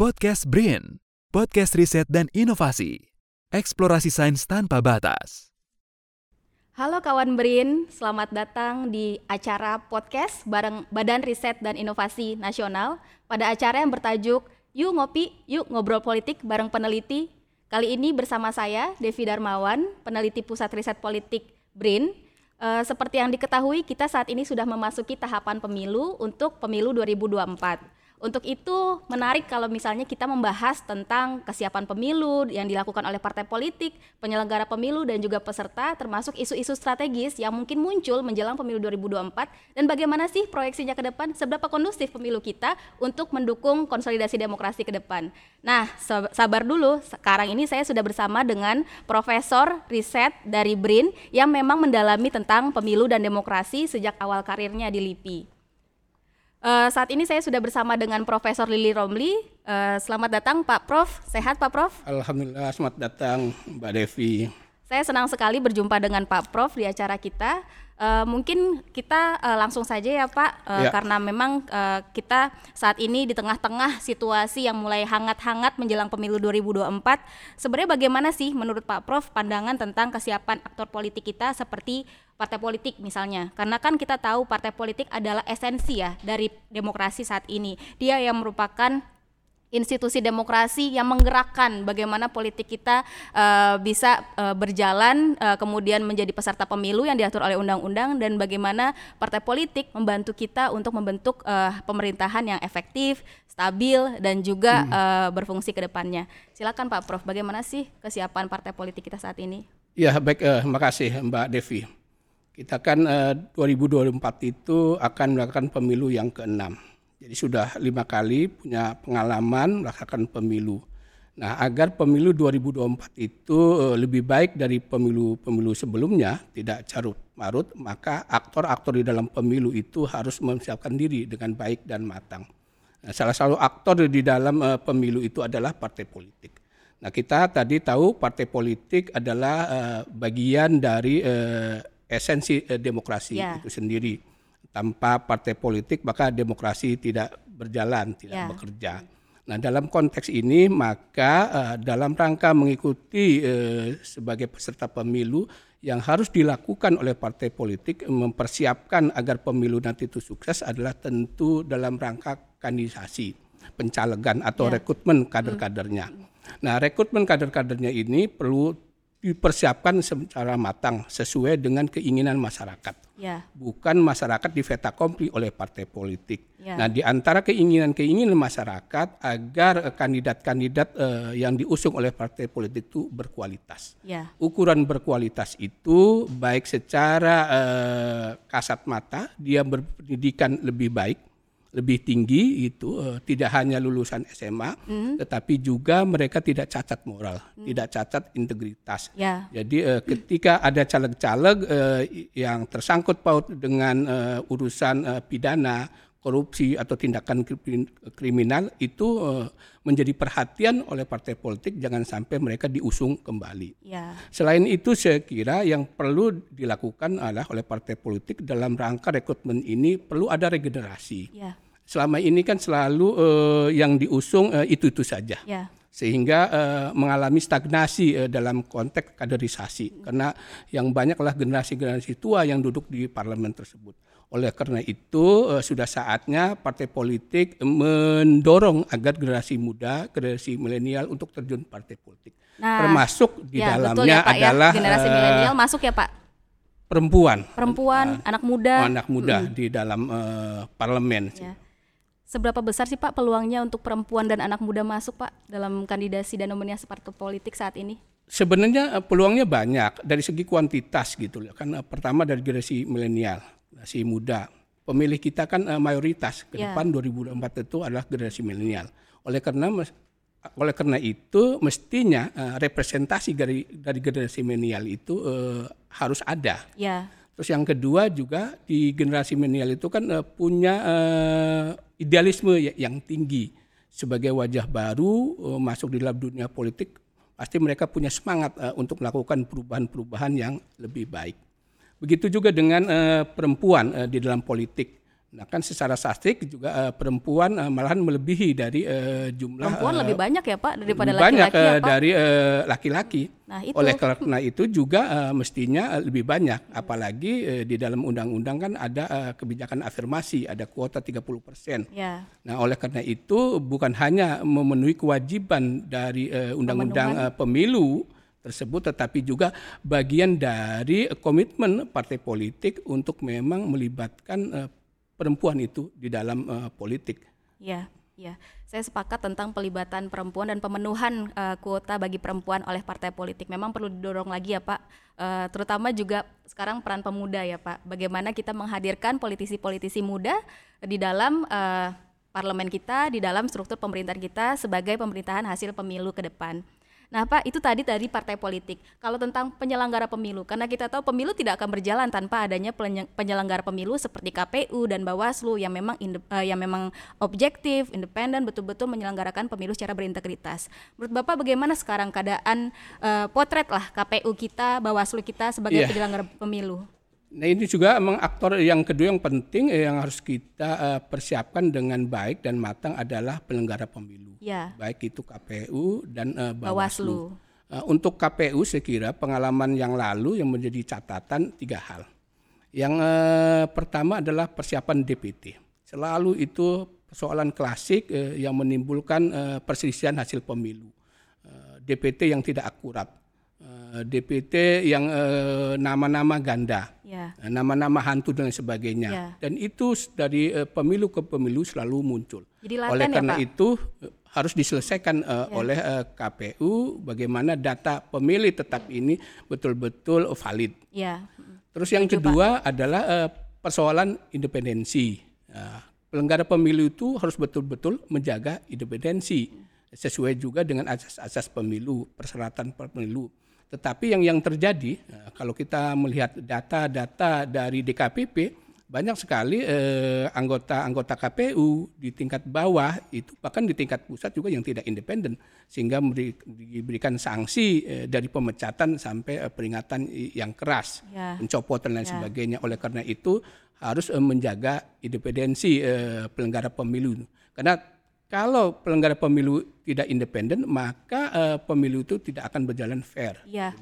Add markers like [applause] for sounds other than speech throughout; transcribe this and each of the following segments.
Podcast Brain, podcast riset dan inovasi. Eksplorasi sains tanpa batas. Halo kawan Brin, selamat datang di acara podcast bareng Badan Riset dan Inovasi Nasional pada acara yang bertajuk Yuk Ngopi, Yuk Ngobrol Politik bareng peneliti. Kali ini bersama saya, Devi Darmawan, peneliti Pusat Riset Politik BRIN. E, seperti yang diketahui, kita saat ini sudah memasuki tahapan pemilu untuk pemilu 2024. Untuk itu menarik kalau misalnya kita membahas tentang kesiapan pemilu yang dilakukan oleh partai politik, penyelenggara pemilu dan juga peserta termasuk isu-isu strategis yang mungkin muncul menjelang pemilu 2024 dan bagaimana sih proyeksinya ke depan, seberapa kondusif pemilu kita untuk mendukung konsolidasi demokrasi ke depan. Nah, sabar dulu, sekarang ini saya sudah bersama dengan Profesor Riset dari BRIN yang memang mendalami tentang pemilu dan demokrasi sejak awal karirnya di LIPI. Uh, saat ini saya sudah bersama dengan Profesor Lili Romli. Uh, selamat datang Pak Prof. Sehat Pak Prof? Alhamdulillah selamat datang Mbak Devi. Saya senang sekali berjumpa dengan Pak Prof di acara kita. Uh, mungkin kita uh, langsung saja ya Pak, uh, ya. karena memang uh, kita saat ini di tengah-tengah situasi yang mulai hangat-hangat menjelang pemilu 2024. Sebenarnya bagaimana sih menurut Pak Prof pandangan tentang kesiapan aktor politik kita seperti partai politik misalnya? Karena kan kita tahu partai politik adalah esensi ya dari demokrasi saat ini. Dia yang merupakan institusi demokrasi yang menggerakkan bagaimana politik kita uh, bisa uh, berjalan uh, kemudian menjadi peserta pemilu yang diatur oleh undang-undang dan bagaimana partai politik membantu kita untuk membentuk uh, pemerintahan yang efektif, stabil dan juga hmm. uh, berfungsi ke depannya. Silakan Pak Prof, bagaimana sih kesiapan partai politik kita saat ini? Ya, baik uh, makasih Mbak Devi. Kita kan uh, 2024 itu akan melakukan pemilu yang keenam jadi sudah lima kali punya pengalaman melaksanakan pemilu. Nah, agar pemilu 2024 itu eh, lebih baik dari pemilu-pemilu sebelumnya, tidak carut marut, maka aktor-aktor di dalam pemilu itu harus mempersiapkan diri dengan baik dan matang. Nah, salah satu aktor di dalam uh, pemilu itu adalah partai politik. Nah, kita tadi tahu partai politik adalah uh, bagian dari uh, esensi uh, demokrasi yeah. itu sendiri tanpa partai politik maka demokrasi tidak berjalan, tidak ya. bekerja. Nah, dalam konteks ini maka uh, dalam rangka mengikuti uh, sebagai peserta pemilu yang harus dilakukan oleh partai politik mempersiapkan agar pemilu nanti itu sukses adalah tentu dalam rangka kandidasi, pencalegan atau ya. rekrutmen kader-kadernya. Hmm. Nah, rekrutmen kader-kadernya ini perlu dipersiapkan secara matang sesuai dengan keinginan masyarakat. Ya. Bukan masyarakat diveta kompli oleh partai politik. Ya. Nah, di antara keinginan-keinginan masyarakat agar kandidat-kandidat uh, yang diusung oleh partai politik itu berkualitas. Ya. Ukuran berkualitas itu baik secara uh, kasat mata dia berpendidikan lebih baik lebih tinggi itu uh, tidak hanya lulusan SMA mm. tetapi juga mereka tidak cacat moral, mm. tidak cacat integritas. Yeah. Jadi uh, ketika ada caleg-caleg uh, yang tersangkut paut dengan uh, urusan uh, pidana, korupsi atau tindakan kriminal itu uh, menjadi perhatian oleh partai politik jangan sampai mereka diusung kembali. Ya. Selain itu saya kira yang perlu dilakukan adalah oleh partai politik dalam rangka rekrutmen ini perlu ada regenerasi. Ya. Selama ini kan selalu uh, yang diusung uh, itu-itu saja. Ya. Sehingga uh, mengalami stagnasi uh, dalam konteks kaderisasi karena yang banyaklah generasi-generasi tua yang duduk di parlemen tersebut. Oleh karena itu uh, sudah saatnya partai politik mendorong agar generasi muda, generasi milenial untuk terjun partai politik. Nah, Termasuk di ya, dalamnya ya, Pak, ya. adalah ya. generasi uh, milenial masuk ya Pak. Perempuan. Perempuan, uh, anak muda. Anak muda hmm. di dalam uh, parlemen. Ya. Seberapa besar sih Pak peluangnya untuk perempuan dan anak muda masuk Pak dalam kandidasi dan nominasi partai politik saat ini? Sebenarnya peluangnya banyak dari segi kuantitas gitu kan pertama dari generasi milenial generasi muda. Pemilih kita kan uh, mayoritas ke yeah. depan 2024 itu adalah generasi milenial. Oleh karena oleh karena itu mestinya uh, representasi dari dari generasi milenial itu uh, harus ada. Yeah. Terus yang kedua juga di generasi milenial itu kan uh, punya uh, idealisme ya, yang tinggi sebagai wajah baru uh, masuk di dalam dunia politik pasti mereka punya semangat uh, untuk melakukan perubahan-perubahan yang lebih baik. Begitu juga dengan uh, perempuan uh, di dalam politik. Nah kan secara statistik juga uh, perempuan uh, malahan melebihi dari uh, jumlah perempuan uh, lebih banyak ya Pak daripada laki-laki banyak uh, ya, dari uh, laki-laki. Nah, itu. Oleh karena itu juga uh, mestinya uh, lebih banyak apalagi uh, di dalam undang-undang kan ada uh, kebijakan afirmasi, ada kuota 30%. Ya. Nah, oleh karena itu bukan hanya memenuhi kewajiban dari uh, undang-undang uh, pemilu tersebut tetapi juga bagian dari komitmen partai politik untuk memang melibatkan uh, perempuan itu di dalam uh, politik. Ya, ya. Saya sepakat tentang pelibatan perempuan dan pemenuhan uh, kuota bagi perempuan oleh partai politik. Memang perlu didorong lagi ya Pak, uh, terutama juga sekarang peran pemuda ya Pak. Bagaimana kita menghadirkan politisi-politisi muda di dalam uh, parlemen kita, di dalam struktur pemerintahan kita sebagai pemerintahan hasil pemilu ke depan. Nah, Pak, itu tadi dari partai politik. Kalau tentang penyelenggara pemilu, karena kita tahu pemilu tidak akan berjalan tanpa adanya penyelenggara pemilu seperti KPU dan Bawaslu yang memang uh, yang memang objektif, independen, betul-betul menyelenggarakan pemilu secara berintegritas. Menurut Bapak bagaimana sekarang keadaan uh, potret lah KPU kita, Bawaslu kita sebagai yeah. penyelenggara pemilu? Nah ini juga memang aktor yang kedua yang penting eh, yang harus kita uh, persiapkan dengan baik dan matang adalah penyelenggara pemilu, ya. baik itu KPU dan uh, Bawaslu. Bawaslu. Uh, untuk KPU saya kira pengalaman yang lalu yang menjadi catatan tiga hal. Yang uh, pertama adalah persiapan DPT. Selalu itu persoalan klasik uh, yang menimbulkan uh, perselisihan hasil pemilu. Uh, DPT yang tidak akurat Eh, DPT yang uh, nama-nama ganda, ya. Eh, nama-nama hantu dan sebagainya, ya. dan itu dari uh, pemilu ke pemilu selalu muncul. Jadi oleh ya, karena Pak? itu harus diselesaikan uh, ya. oleh uh, KPU bagaimana data pemilih tetap ini betul-betul valid. Ya. Terus yang Setuju, kedua Pak. adalah uh, persoalan independensi. Uh, penyelenggara pemilu itu harus betul-betul menjaga independensi sesuai juga dengan asas-asas pemilu, persyaratan pemilu tetapi yang yang terjadi eh, kalau kita melihat data-data dari DKPP banyak sekali eh, anggota-anggota KPU di tingkat bawah itu bahkan di tingkat pusat juga yang tidak independen sehingga memberi, diberikan sanksi eh, dari pemecatan sampai eh, peringatan yang keras, ya. pencopotan dan ya. sebagainya. Oleh karena itu harus eh, menjaga independensi eh, penyelenggara pemilu karena kalau penyelenggara pemilu tidak independen, maka uh, pemilu itu tidak akan berjalan fair. Iya.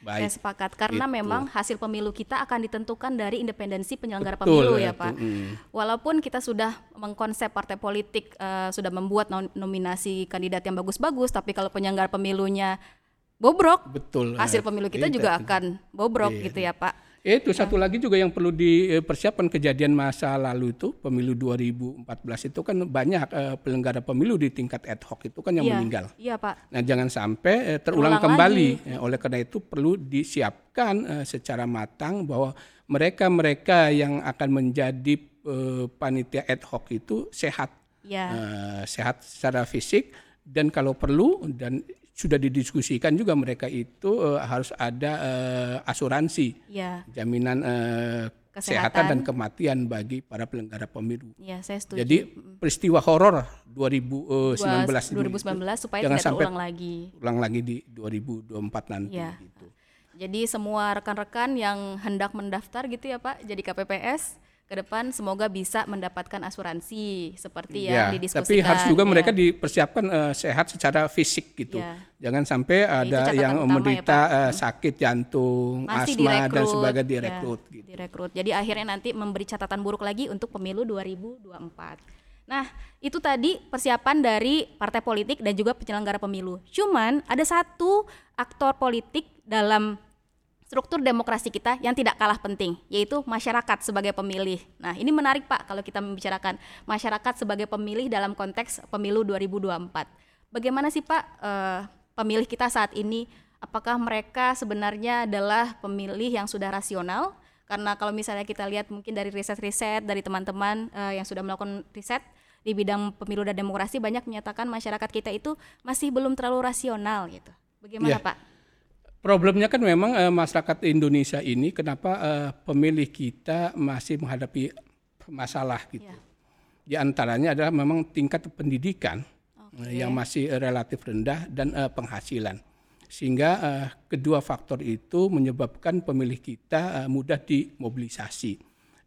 Baik. Saya sepakat karena itu. memang hasil pemilu kita akan ditentukan dari independensi penyelenggara Betul, pemilu ya, Pak. Mm. Walaupun kita sudah mengkonsep partai politik uh, sudah membuat nominasi kandidat yang bagus-bagus, tapi kalau penyelenggara pemilunya bobrok, Betul. Hasil pemilu kita juga akan bobrok iya. gitu ya, Pak. Itu satu lagi juga yang perlu dipersiapkan kejadian masa lalu itu pemilu 2014 itu kan banyak uh, penyelenggara pemilu di tingkat ad hoc itu kan yang ya, meninggal. Iya Pak. Nah jangan sampai uh, terulang Ulang kembali. Ya, oleh karena itu perlu disiapkan uh, secara matang bahwa mereka-mereka yang akan menjadi uh, panitia ad hoc itu sehat, ya. uh, sehat secara fisik dan kalau perlu dan sudah didiskusikan juga mereka itu uh, harus ada uh, asuransi ya. jaminan uh, kesehatan dan kematian bagi para penyelenggara pemilu. Ya, saya setuju. Jadi peristiwa horor 2019 2019 supaya jangan tidak sampai ulang lagi. Ulang lagi di 2024 nanti ya. gitu. Jadi semua rekan-rekan yang hendak mendaftar gitu ya Pak jadi KPPS ke depan semoga bisa mendapatkan asuransi seperti ya, yang didiskusikan. Tapi harus juga ya. mereka dipersiapkan uh, sehat secara fisik gitu. Ya. Jangan sampai ada yang menderita ya, uh, sakit jantung, Masih asma direkrut, dan sebagainya direkrut. Ya, gitu. Direkrut. Jadi akhirnya nanti memberi catatan buruk lagi untuk pemilu 2024. Nah, itu tadi persiapan dari partai politik dan juga penyelenggara pemilu. Cuman ada satu aktor politik dalam struktur demokrasi kita yang tidak kalah penting, yaitu masyarakat sebagai pemilih. Nah, ini menarik Pak kalau kita membicarakan masyarakat sebagai pemilih dalam konteks pemilu 2024. Bagaimana sih Pak eh, pemilih kita saat ini? Apakah mereka sebenarnya adalah pemilih yang sudah rasional? Karena kalau misalnya kita lihat mungkin dari riset-riset dari teman-teman eh, yang sudah melakukan riset di bidang pemilu dan demokrasi banyak menyatakan masyarakat kita itu masih belum terlalu rasional gitu. Bagaimana yeah. Pak? Problemnya kan memang uh, masyarakat Indonesia ini kenapa uh, pemilih kita masih menghadapi masalah gitu. Yeah. Di antaranya adalah memang tingkat pendidikan okay. uh, yang masih relatif rendah dan uh, penghasilan. Sehingga uh, kedua faktor itu menyebabkan pemilih kita uh, mudah dimobilisasi.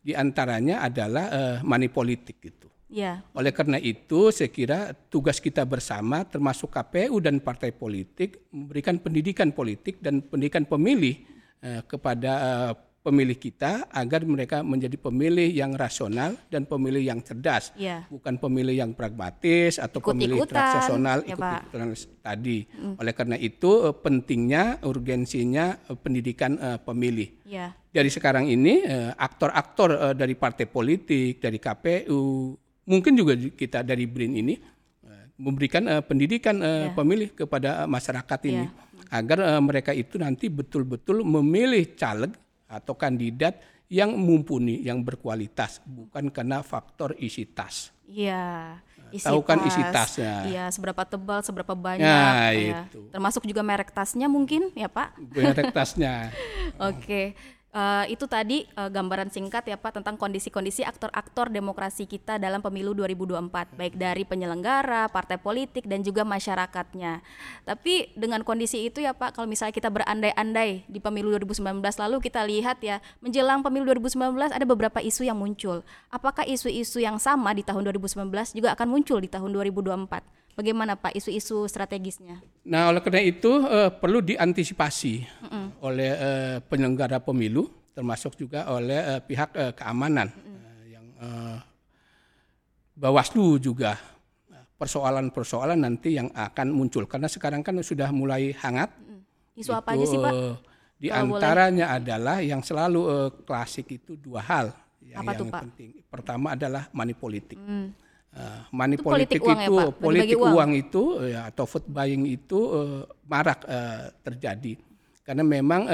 Di antaranya adalah uh, money politik gitu. Ya. Oleh karena itu, saya kira tugas kita bersama, termasuk KPU dan partai politik, memberikan pendidikan politik dan pendidikan pemilih uh, kepada uh, pemilih kita agar mereka menjadi pemilih yang rasional dan pemilih yang cerdas, ya. bukan pemilih yang pragmatis atau Ikut pemilih transaksional ya, ikut-ikutan tadi. Mm. Oleh karena itu eh, pentingnya urgensinya eh, pendidikan uh, pemilih. Ya. Dari sekarang ini aktor-aktor uh, uh, dari partai politik, dari KPU, mungkin juga kita dari BRIN ini uh, memberikan uh, pendidikan uh, ya. pemilih kepada masyarakat ini. Ya agar uh, mereka itu nanti betul-betul memilih caleg atau kandidat yang mumpuni, yang berkualitas, bukan karena faktor isi tas. Iya. Isi Tahu kan isi tasnya. Iya, seberapa tebal, seberapa banyak. Nah, ya. itu. Termasuk juga merek tasnya mungkin, ya Pak? Merek tasnya. [laughs] Oke. Uh, itu tadi uh, gambaran singkat ya Pak tentang kondisi-kondisi aktor-aktor demokrasi kita dalam pemilu 2024 baik dari penyelenggara, partai politik dan juga masyarakatnya. Tapi dengan kondisi itu ya Pak kalau misalnya kita berandai-andai di pemilu 2019 lalu kita lihat ya menjelang pemilu 2019 ada beberapa isu yang muncul. Apakah isu-isu yang sama di tahun 2019 juga akan muncul di tahun 2024? Bagaimana Pak isu-isu strategisnya? Nah, oleh karena itu uh, perlu diantisipasi mm -mm. oleh uh, penyelenggara pemilu, termasuk juga oleh uh, pihak uh, keamanan mm -mm. Uh, yang uh, Bawaslu juga persoalan-persoalan nanti yang akan muncul karena sekarang kan sudah mulai hangat. Mm. Isu itu, apa aja sih Pak? Uh, di antaranya boleh. adalah yang selalu uh, klasik itu dua hal yang, apa yang tuh, Pak? penting. Pertama adalah money politik. Mm Uh, money itu politik, politik itu, ya, politik uang. uang itu ya, atau vote buying itu uh, marak uh, terjadi karena memang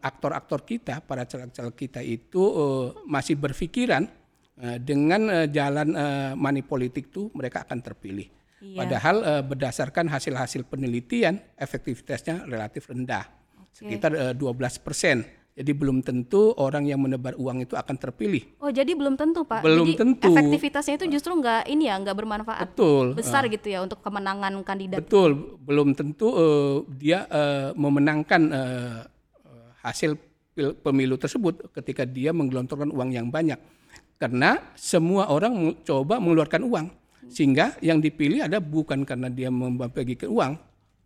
aktor-aktor uh, kita, para caleg-caleg kita itu uh, masih berpikiran uh, dengan uh, jalan uh, money politik itu mereka akan terpilih. Iya. Padahal uh, berdasarkan hasil-hasil penelitian efektivitasnya relatif rendah, okay. sekitar uh, 12 persen jadi belum tentu orang yang menebar uang itu akan terpilih. Oh, jadi belum tentu, Pak. Belum jadi tentu. Efektivitasnya itu justru nggak ini ya, nggak bermanfaat. Betul. Besar uh, gitu ya untuk kemenangan kandidat. Betul, belum tentu uh, dia uh, memenangkan uh, hasil pemilu tersebut ketika dia menggelontorkan uang yang banyak. Karena semua orang coba mengeluarkan uang. Sehingga yang dipilih ada bukan karena dia membagikan uang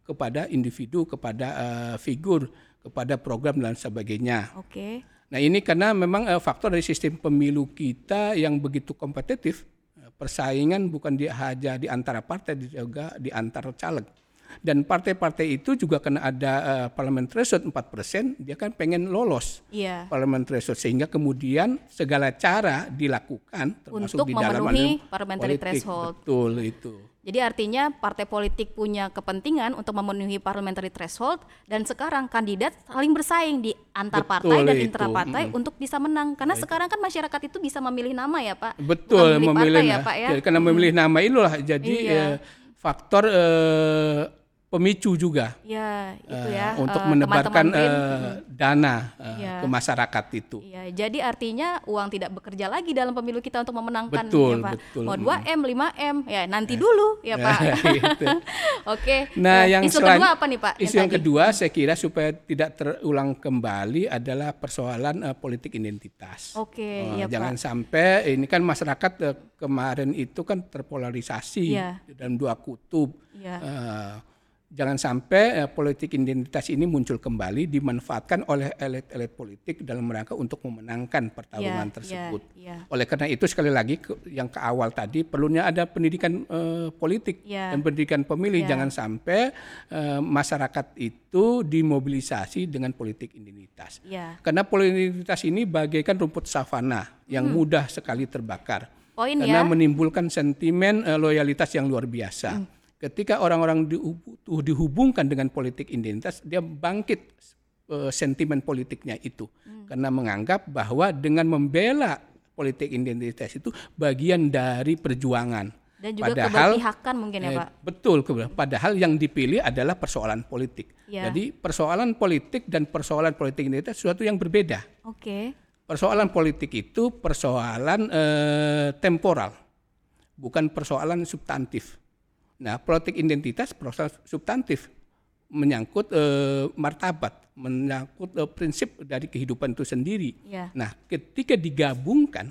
kepada individu, kepada uh, figur kepada program dan sebagainya. Oke. Okay. Nah ini karena memang uh, faktor dari sistem pemilu kita yang begitu kompetitif, uh, persaingan bukan di saja di antara partai, juga di antara caleg. Dan partai-partai itu juga karena ada uh, parliament threshold 4%, dia kan pengen lolos yeah. parliament threshold sehingga kemudian segala cara dilakukan termasuk untuk di dalam memenuhi parliamentary threshold. Betul itu. Jadi artinya partai politik punya kepentingan untuk memenuhi parliamentary threshold dan sekarang kandidat saling bersaing di antar Betul partai dan intrapartai mm. untuk bisa menang. Karena Betul. sekarang kan masyarakat itu bisa memilih nama ya Pak. Betul, memilih ya Pak ya. Karena memilih nama inilah jadi iya. eh, faktor eh, pemicu juga ya, itu ya, uh, untuk uh, menebarkan teman -teman uh, dana uh, ya. ke masyarakat itu. Ya, jadi artinya uang tidak bekerja lagi dalam pemilu kita untuk memenangkan betul, ya Pak. Betul. Mau 2 M, 5 M, ya nanti dulu ya Pak. [laughs] gitu. [laughs] Oke. Nah, yang isu kedua apa nih Pak? Isu yang, yang kedua saya kira supaya tidak terulang kembali adalah persoalan uh, politik identitas. Oke, uh, ya Jangan Pak. sampai ini kan masyarakat uh, kemarin itu kan terpolarisasi ya. dalam dua kutub. Ya. Uh, jangan sampai eh, politik identitas ini muncul kembali dimanfaatkan oleh elit-elit politik dalam rangka untuk memenangkan pertarungan yeah, tersebut. Yeah, yeah. Oleh karena itu sekali lagi ke, yang ke awal tadi perlunya ada pendidikan eh, politik yeah. dan pendidikan pemilih yeah. jangan sampai eh, masyarakat itu dimobilisasi dengan politik identitas. Yeah. Karena politik identitas ini bagaikan rumput savana yang hmm. mudah sekali terbakar. Poin karena ya. menimbulkan sentimen uh, loyalitas yang luar biasa. Hmm ketika orang-orang dihubungkan dengan politik identitas, dia bangkit uh, sentimen politiknya itu hmm. karena menganggap bahwa dengan membela politik identitas itu bagian dari perjuangan. Dan juga padahal, keberpihakan mungkin ya eh, Pak. Betul, padahal yang dipilih adalah persoalan politik. Ya. Jadi persoalan politik dan persoalan politik identitas sesuatu yang berbeda. Oke. Okay. Persoalan politik itu persoalan eh, temporal, bukan persoalan substantif. Nah, politik identitas proses substantif. menyangkut uh, martabat, menyangkut uh, prinsip dari kehidupan itu sendiri. Ya. Nah, ketika digabungkan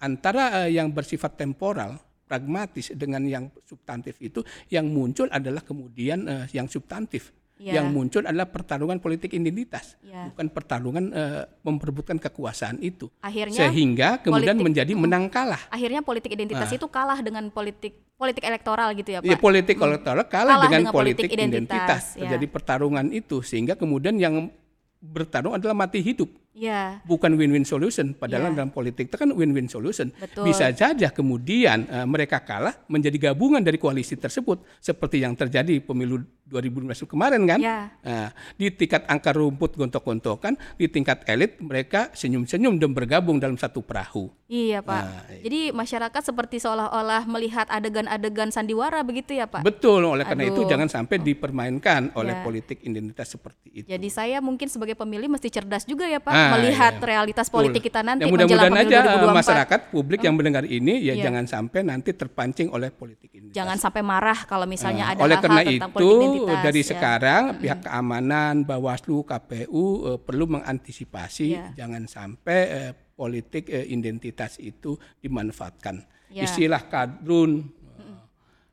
antara uh, yang bersifat temporal, pragmatis dengan yang substantif itu, yang muncul adalah kemudian uh, yang substantif. Ya. Yang muncul adalah pertarungan politik identitas, Ya. bukan pertarungan uh, memperebutkan kekuasaan itu. Akhirnya Sehingga kemudian politik- menjadi menang kalah. akhirnya politik identitas itu kalah dengan politik politik elektoral gitu ya, Pak. Ya politik elektoral kalah, Kalah dengan, dengan politik politik, identitas, identitas. ya. Terjadi pertarungan itu sehingga kemudian yang bertarung adalah mati hidup, Ya. bukan win-win solution. Padahal Ya. dalam politik itu kan win-win solution. Betul. Bisa saja kemudian eh, mereka kalah menjadi gabungan dari koalisi tersebut seperti yang terjadi pemilu 2015 kemarin kan. Ya. Nah, di tingkat angka rumput gontok-gontokan, di tingkat elit mereka senyum-senyum dan bergabung dalam satu perahu. Iya, Pak. Nah, iya. Jadi masyarakat seperti seolah-olah melihat adegan-adegan sandiwara begitu ya, Pak. Betul, oleh karena itu Aduh. jangan sampai dipermainkan oleh Ya. politik identitas seperti itu. Jadi saya mungkin sebagai pemilih mesti cerdas juga ya, Pak, Ah, melihat iya. realitas Betul. politik kita nanti Ya, mudah-mudahan aja eh, 2024. masyarakat publik yang mendengar ini ya Iya. jangan sampai nanti terpancing oleh politik identitas. Jangan sampai marah kalau misalnya Eh, ada oleh hal-hal karena tentang itu identitas. dari ya. sekarang pihak keamanan Bawaslu KPU eh, perlu mengantisipasi Iya. jangan sampai eh, politik eh, identitas itu dimanfaatkan. Ya. Istilah kadrun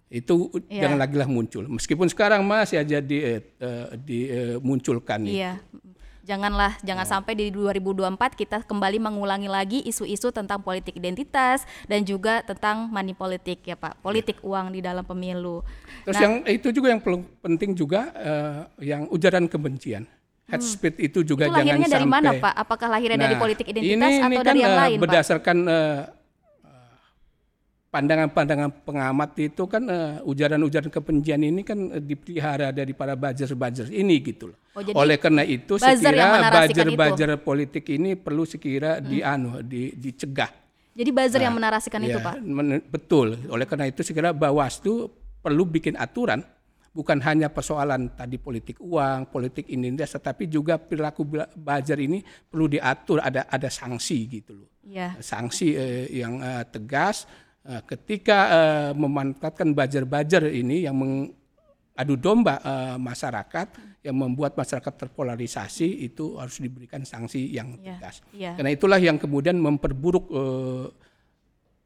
eh, itu Iya. jangan lagi lah muncul. Meskipun sekarang masih aja di, eh, eh, dimunculkan itu. Janganlah, jangan Oh. sampai di 2024 kita kembali mengulangi lagi isu-isu tentang politik identitas dan juga tentang money politik ya Pak, politik uang di dalam pemilu. Terus Nah, yang itu juga yang penting juga eh, yang ujaran kebencian. Head speech itu juga Hmm. itu jangan lahirnya dari sampai mana Pak? Apakah lahirnya dari Nah, politik identitas ini, ini atau kan, dari yang eh, lain Pak? berdasarkan eh, eh, pandangan-pandangan pengamat itu kan eh, ujaran-ujaran kebencian ini kan eh, dipelihara dari para buzzer-buzzer ini gitu loh. Oh, Oleh karena itu buzzer yang sekira menarasikan buzzer-buzzer politik ini perlu sekira dianu di, dicegah. Jadi buzzer yang Nah, menarasikan itu Ya, Pak. men- betul. Oleh karena itu segera Bawaslu perlu bikin aturan bukan hanya persoalan tadi politik uang, politik identitas, tetapi juga perilaku buzzer ini perlu diatur ada ada sanksi gitu loh. Iya. Sanksi eh, yang eh, tegas eh, ketika eh, memanfaatkan buzzer-buzzer ini yang mengadu domba eh, masyarakat yang membuat masyarakat terpolarisasi itu harus diberikan sanksi yang Iya, tegas. iya. Karena itulah yang kemudian memperburuk eh,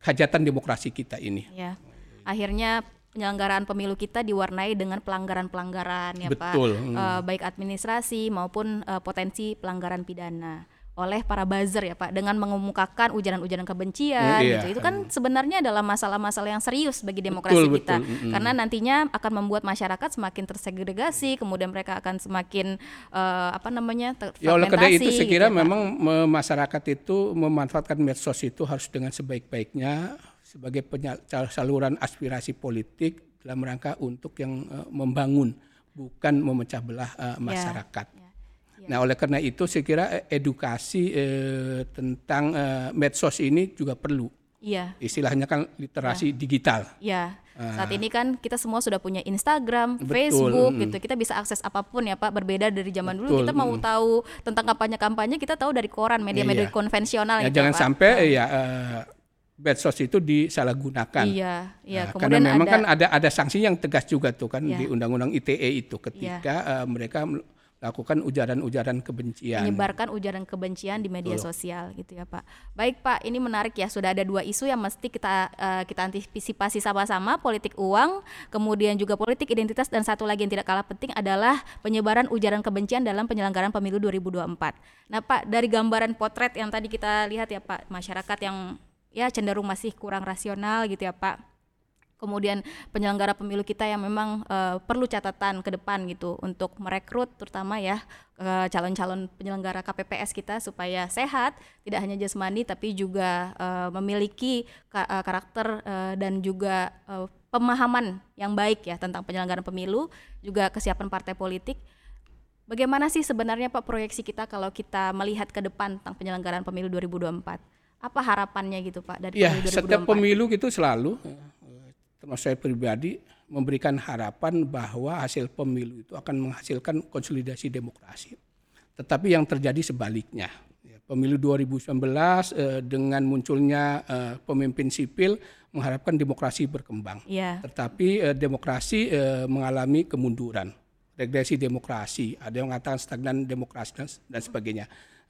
hajatan demokrasi kita ini. Ya. Akhirnya penyelenggaraan pemilu kita diwarnai dengan pelanggaran-pelanggaran ya Pak. Betul, hmm. Eh, baik administrasi maupun eh, potensi pelanggaran pidana oleh para buzzer ya Pak dengan mengemukakan ujaran-ujaran kebencian Hmm, iya. gitu. Itu kan sebenarnya adalah masalah-masalah yang serius bagi demokrasi Betul, kita. betul, mm-mm. Karena nantinya akan membuat masyarakat semakin tersegregasi, kemudian mereka akan semakin eh, apa namanya? Ya oleh karena itu saya kira gitu ya, Pak. memang me- masyarakat itu memanfaatkan medsos itu harus dengan sebaik-baiknya sebagai saluran aspirasi politik dalam rangka untuk yang eh, membangun bukan memecah belah eh, masyarakat. ya. Nah oleh karena itu saya kira eh, edukasi eh, tentang eh, medsos ini juga perlu. Iya. Istilahnya kan literasi digital. Ya, saat ini kan kita semua sudah punya Instagram, Ah. Betul, Facebook mm. gitu. Kita bisa akses apa pun ya Pak, berbeda dari zaman dulu. Betul, Kita mau mm. tahu tentang kampanye-kampanye, kita tahu dari koran, media-media Iya. konvensional Ya, gitu jangan Pak. sampai eh, ya eh, medsos itu disalahgunakan. Iya, iya. Nah, Kemudian karena memang ada kan ada ada sanksi yang tegas juga tuh kan Iya. di Undang-Undang ITE itu ketika eh, mereka melakukan ujaran-ujaran kebencian. menyebarkan ujaran kebencian di media Betul. sosial gitu ya Pak. Baik Pak, ini menarik ya. Sudah ada dua isu yang mesti kita eh, kita antisipasi sama-sama, politik uang, kemudian juga politik identitas dan satu lagi yang tidak kalah penting adalah penyebaran ujaran kebencian dalam penyelenggaraan pemilu 2024. Nah Pak, dari gambaran potret yang tadi kita lihat ya Pak, masyarakat yang ya cenderung masih kurang rasional gitu ya Pak kemudian penyelenggara pemilu kita yang memang eh, perlu catatan ke depan gitu untuk merekrut terutama ya eh, calon-calon penyelenggara KPPS kita supaya sehat tidak hanya jasmani tapi juga eh, memiliki ka- karakter eh, dan juga eh, pemahaman yang baik ya tentang penyelenggaraan pemilu juga kesiapan partai politik Bagaimana sih sebenarnya Pak proyeksi kita kalau kita melihat ke depan tentang penyelenggaraan pemilu 2024? Apa harapannya gitu Pak dari Ya, pemilu 2024? setiap pemilu gitu selalu termasuk saya pribadi memberikan harapan bahwa hasil pemilu itu akan menghasilkan konsolidasi demokrasi. Tetapi yang terjadi sebaliknya. Ya, Pemilu 2019 eh, dengan munculnya eh, pemimpin sipil mengharapkan demokrasi berkembang. Iya. Tetapi eh, demokrasi eh, mengalami kemunduran. regresi demokrasi, ada yang mengatakan stagnan demokrasi dan, dan sebagainya,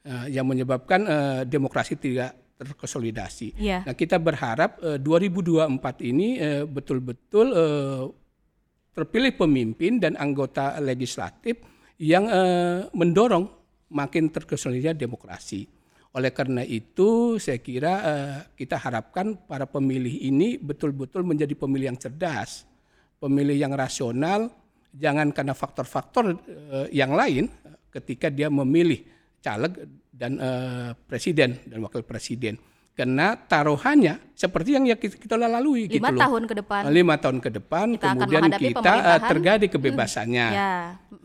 uh, yang menyebabkan uh, demokrasi tidak terkonsolidasi. Yeah. Nah kita berharap uh, 2024 ini betul-betul uh, terpilih pemimpin dan anggota legislatif yang uh, mendorong makin terkonsolidasi demokrasi. Oleh karena itu, saya kira uh, kita harapkan para pemilih ini betul-betul menjadi pemilih yang cerdas, pemilih yang rasional, jangan karena faktor-faktor uh, yang lain ketika dia memilih caleg dan uh, presiden dan wakil presiden. Karena taruhannya seperti yang ya kita, lalui lima gitu tahun ke depan. Lima tahun ke depan kita kemudian kita uh, terjadi kebebasannya hmm, ya.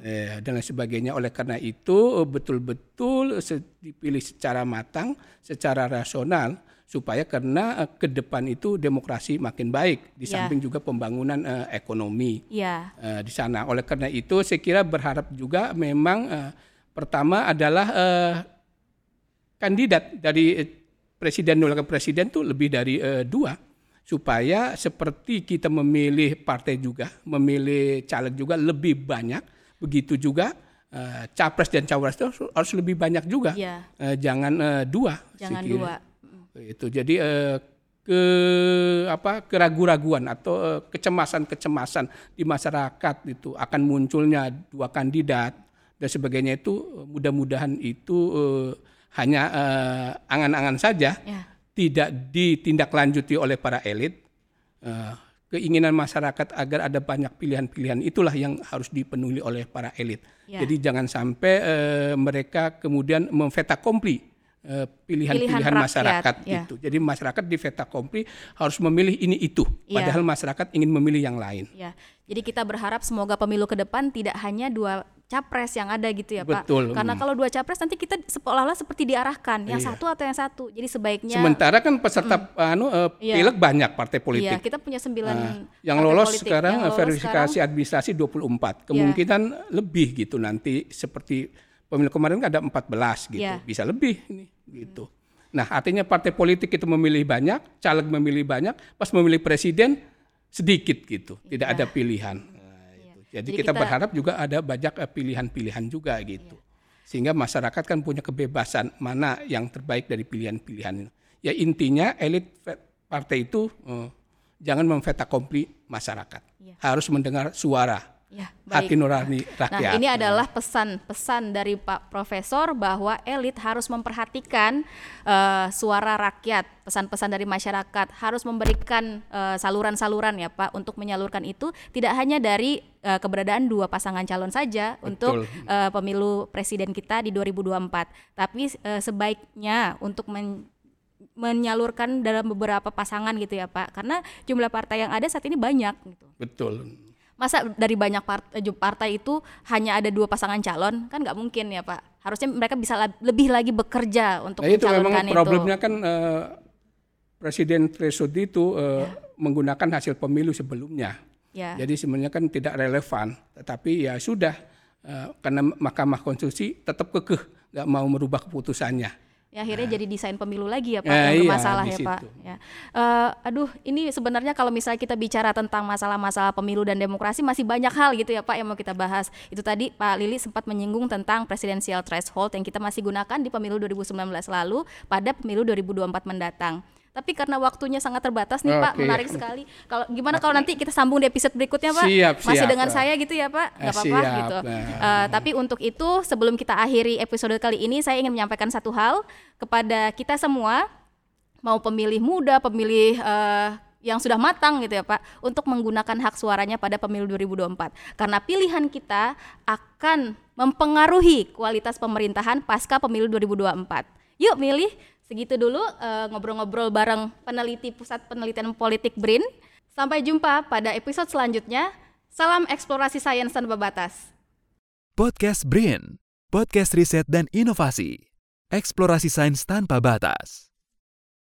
eh, dan lain sebagainya. Oleh karena itu betul-betul dipilih secara matang secara rasional supaya karena uh, ke depan itu demokrasi makin baik. Di ya. samping juga pembangunan uh, ekonomi. Ya. uh, di sana. Oleh karena itu saya kira berharap juga memang uh, pertama adalah uh, kandidat dari presiden dan wakil presiden itu lebih dari uh, dua supaya seperti kita memilih partai juga, memilih caleg juga lebih banyak, begitu juga uh, capres dan cawapres itu harus lebih banyak juga, ya. jangan dua. Jangan dua. Itu jadi ke apa keraguan-raguan atau kecemasan-kecemasan di masyarakat itu akan munculnya dua kandidat dan sebagainya itu mudah-mudahan itu hanya uh, angan-angan saja, ya. tidak ditindaklanjuti oleh para elit. Uh, keinginan masyarakat agar ada banyak pilihan-pilihan itulah yang harus dipenuhi oleh para elit. Ya. Jadi jangan sampai uh, mereka kemudian memveta kompli pilihan-pilihan masyarakat ya. itu. Jadi masyarakat di veta kompli harus memilih ini itu, ya. padahal masyarakat ingin memilih yang lain. Ya. Jadi kita berharap semoga pemilu ke depan tidak hanya dua capres yang ada gitu ya Betul. Pak. Karena kalau dua capres nanti kita seolah-olah seperti diarahkan yang iya. satu atau yang satu. Jadi sebaiknya Sementara kan peserta mm, anu uh, iya. banyak partai politik. Iya, kita punya sembilan uh, yang lolos sekarang yang lolos verifikasi sekarang, administrasi 24. Kemungkinan iya. lebih gitu nanti seperti pemilu kemarin kan ada 14 gitu. Iya. Bisa lebih ini gitu. Nah, artinya partai politik itu memilih banyak, caleg memilih banyak, pas memilih presiden sedikit gitu, tidak iya. ada pilihan. Jadi, Jadi kita, kita berharap juga ada banyak eh, pilihan-pilihan juga gitu. Iya. Sehingga masyarakat kan punya kebebasan mana yang terbaik dari pilihan-pilihan. Ya intinya elit partai itu uh, jangan memveta kompli masyarakat. Iya. Harus mendengar suara Ya, baik. Hati nurani rakyat. Nah, ini adalah pesan-pesan dari Pak Profesor bahwa elit harus memperhatikan uh, suara rakyat, pesan-pesan dari masyarakat, harus memberikan eh, saluran-saluran ya Pak untuk menyalurkan itu tidak hanya dari uh, keberadaan dua pasangan calon saja Betul. untuk uh, pemilu presiden kita di 2024, tapi uh, sebaiknya untuk men menyalurkan dalam beberapa pasangan gitu ya Pak, karena jumlah partai yang ada saat ini banyak gitu. Betul masa dari banyak partai, eh, partai itu hanya ada dua pasangan calon kan nggak mungkin ya pak harusnya mereka bisa lebih lagi bekerja untuk nah, itu memang itu. problemnya kan uh, presiden Tresud itu uh, ya. menggunakan hasil pemilu sebelumnya ya. jadi sebenarnya kan tidak relevan tetapi ya sudah uh, karena Mahkamah Konstitusi tetap kekeh nggak mau merubah keputusannya Ya, akhirnya nah. jadi desain pemilu lagi ya Pak eh, yang bermasalah iya, ya Pak. Ya. Uh, aduh, ini sebenarnya kalau misalnya kita bicara tentang masalah-masalah pemilu dan demokrasi masih banyak hal gitu ya Pak yang mau kita bahas. Itu tadi Pak Lili sempat menyinggung tentang presidensial threshold yang kita masih gunakan di pemilu 2019 lalu pada pemilu 2024 mendatang. Tapi karena waktunya sangat terbatas nih okay. Pak, menarik sekali. Kalau gimana kalau nanti kita sambung di episode berikutnya Pak? Siap, Masih siap, dengan Pak. saya gitu ya Pak? Gak apa-apa gitu. Uh, tapi untuk itu sebelum kita akhiri episode kali ini, saya ingin menyampaikan satu hal kepada kita semua, mau pemilih muda, pemilih uh, yang sudah matang gitu ya Pak untuk menggunakan hak suaranya pada pemilu 2024 karena pilihan kita akan mempengaruhi kualitas pemerintahan pasca pemilu 2024. Yuk milih Segitu dulu eh, ngobrol-ngobrol bareng peneliti Pusat Penelitian Politik BRIN. Sampai jumpa pada episode selanjutnya. Salam eksplorasi sains tanpa batas. Podcast BRIN, podcast riset dan inovasi. Eksplorasi sains tanpa batas.